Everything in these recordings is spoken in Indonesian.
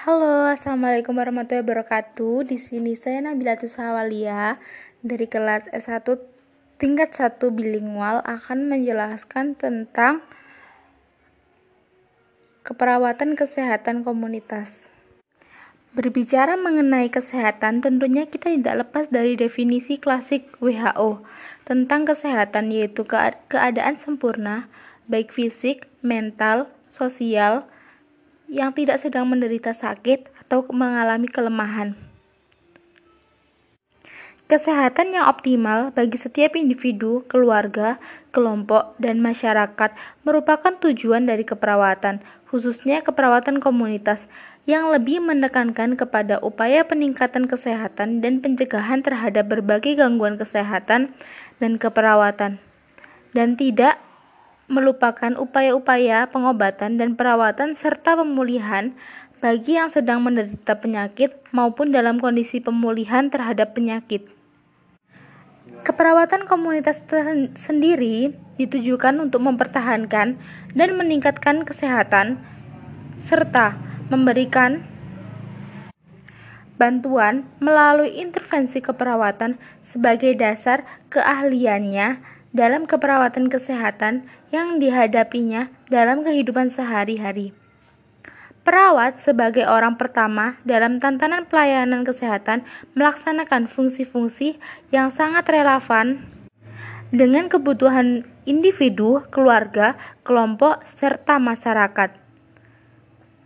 Halo, Assalamualaikum warahmatullahi wabarakatuh. Di sini saya Nabila Sawalia dari kelas S1 tingkat 1 bilingual akan menjelaskan tentang keperawatan kesehatan komunitas. Berbicara mengenai kesehatan, tentunya kita tidak lepas dari definisi klasik WHO tentang kesehatan yaitu keadaan sempurna baik fisik, mental, sosial, yang tidak sedang menderita sakit atau mengalami kelemahan. Kesehatan yang optimal bagi setiap individu, keluarga, kelompok, dan masyarakat merupakan tujuan dari keperawatan, khususnya keperawatan komunitas, yang lebih menekankan kepada upaya peningkatan kesehatan dan pencegahan terhadap berbagai gangguan kesehatan dan keperawatan, dan tidak melupakan upaya-upaya pengobatan dan perawatan serta pemulihan bagi yang sedang menderita penyakit maupun dalam kondisi pemulihan terhadap penyakit. Keperawatan komunitas sendiri ditujukan untuk mempertahankan dan meningkatkan kesehatan serta memberikan bantuan melalui intervensi keperawatan sebagai dasar keahliannya dalam keperawatan kesehatan yang dihadapinya dalam kehidupan sehari-hari. Perawat sebagai orang pertama dalam tantangan pelayanan kesehatan melaksanakan fungsi-fungsi yang sangat relevan dengan kebutuhan individu, keluarga, kelompok, serta masyarakat.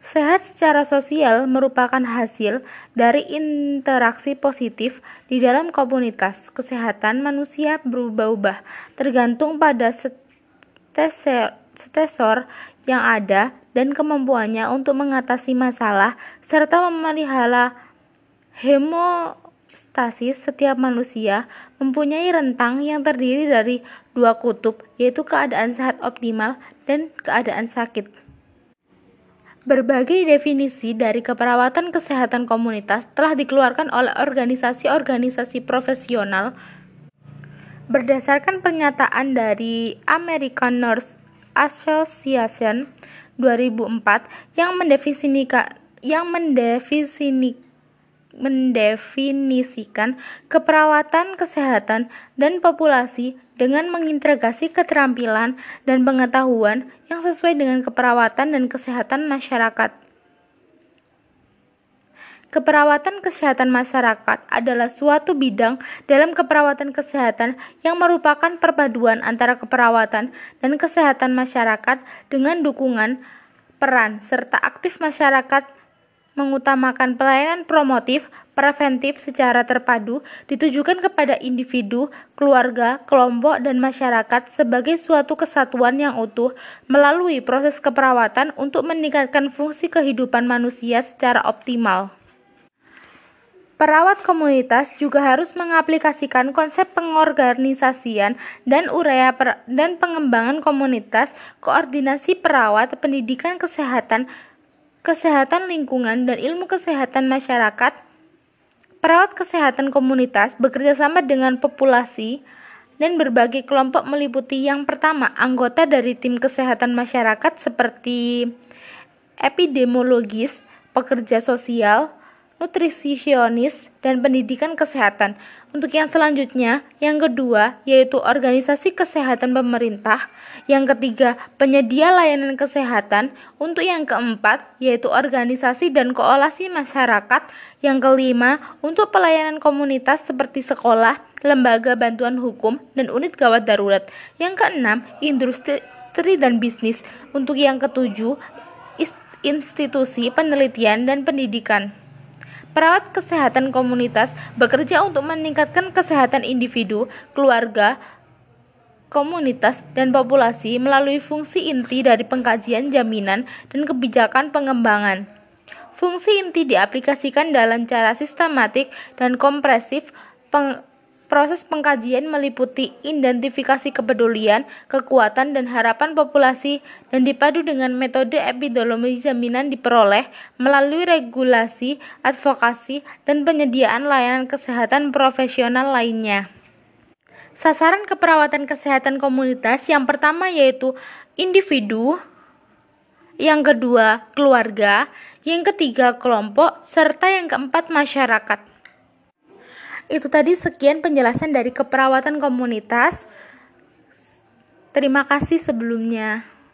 Sehat secara sosial merupakan hasil dari interaksi positif di dalam komunitas. Kesehatan manusia berubah-ubah tergantung pada stesor yang ada dan kemampuannya untuk mengatasi masalah serta memelihara hemostasis setiap manusia mempunyai rentang yang terdiri dari dua kutub yaitu keadaan sehat optimal dan keadaan sakit. Berbagai definisi dari keperawatan kesehatan komunitas telah dikeluarkan oleh organisasi-organisasi profesional. Berdasarkan pernyataan dari American Nurse Association 2004 yang mendefinisikan yang mendefinisikan mendefinisikan keperawatan kesehatan dan populasi dengan mengintegrasi keterampilan dan pengetahuan yang sesuai dengan keperawatan dan kesehatan masyarakat. Keperawatan kesehatan masyarakat adalah suatu bidang dalam keperawatan kesehatan yang merupakan perpaduan antara keperawatan dan kesehatan masyarakat dengan dukungan, peran, serta aktif masyarakat mengutamakan pelayanan promotif, preventif secara terpadu ditujukan kepada individu, keluarga, kelompok, dan masyarakat sebagai suatu kesatuan yang utuh melalui proses keperawatan untuk meningkatkan fungsi kehidupan manusia secara optimal. Perawat komunitas juga harus mengaplikasikan konsep pengorganisasian dan uraya dan pengembangan komunitas, koordinasi perawat, pendidikan kesehatan, kesehatan lingkungan, dan ilmu kesehatan masyarakat, perawat kesehatan komunitas bekerja sama dengan populasi dan berbagai kelompok meliputi yang pertama, anggota dari tim kesehatan masyarakat seperti epidemiologis, pekerja sosial, nutrisionis, dan pendidikan kesehatan. Untuk yang selanjutnya, yang kedua yaitu organisasi kesehatan pemerintah, yang ketiga penyedia layanan kesehatan, untuk yang keempat yaitu organisasi dan koalisi masyarakat, yang kelima untuk pelayanan komunitas seperti sekolah, lembaga bantuan hukum, dan unit gawat darurat. Yang keenam, industri dan bisnis. Untuk yang ketujuh, institusi penelitian dan pendidikan. Perawat kesehatan komunitas bekerja untuk meningkatkan kesehatan individu, keluarga, komunitas, dan populasi melalui fungsi inti dari pengkajian jaminan dan kebijakan pengembangan. Fungsi inti diaplikasikan dalam cara sistematik dan kompresif Proses pengkajian meliputi identifikasi kepedulian, kekuatan, dan harapan populasi dan dipadu dengan metode epidemiologi jaminan diperoleh melalui regulasi, advokasi, dan penyediaan layanan kesehatan profesional lainnya. Sasaran keperawatan kesehatan komunitas yang pertama yaitu individu, yang kedua keluarga, yang ketiga kelompok, serta yang keempat masyarakat. Itu tadi sekian penjelasan dari keperawatan komunitas. Terima kasih sebelumnya.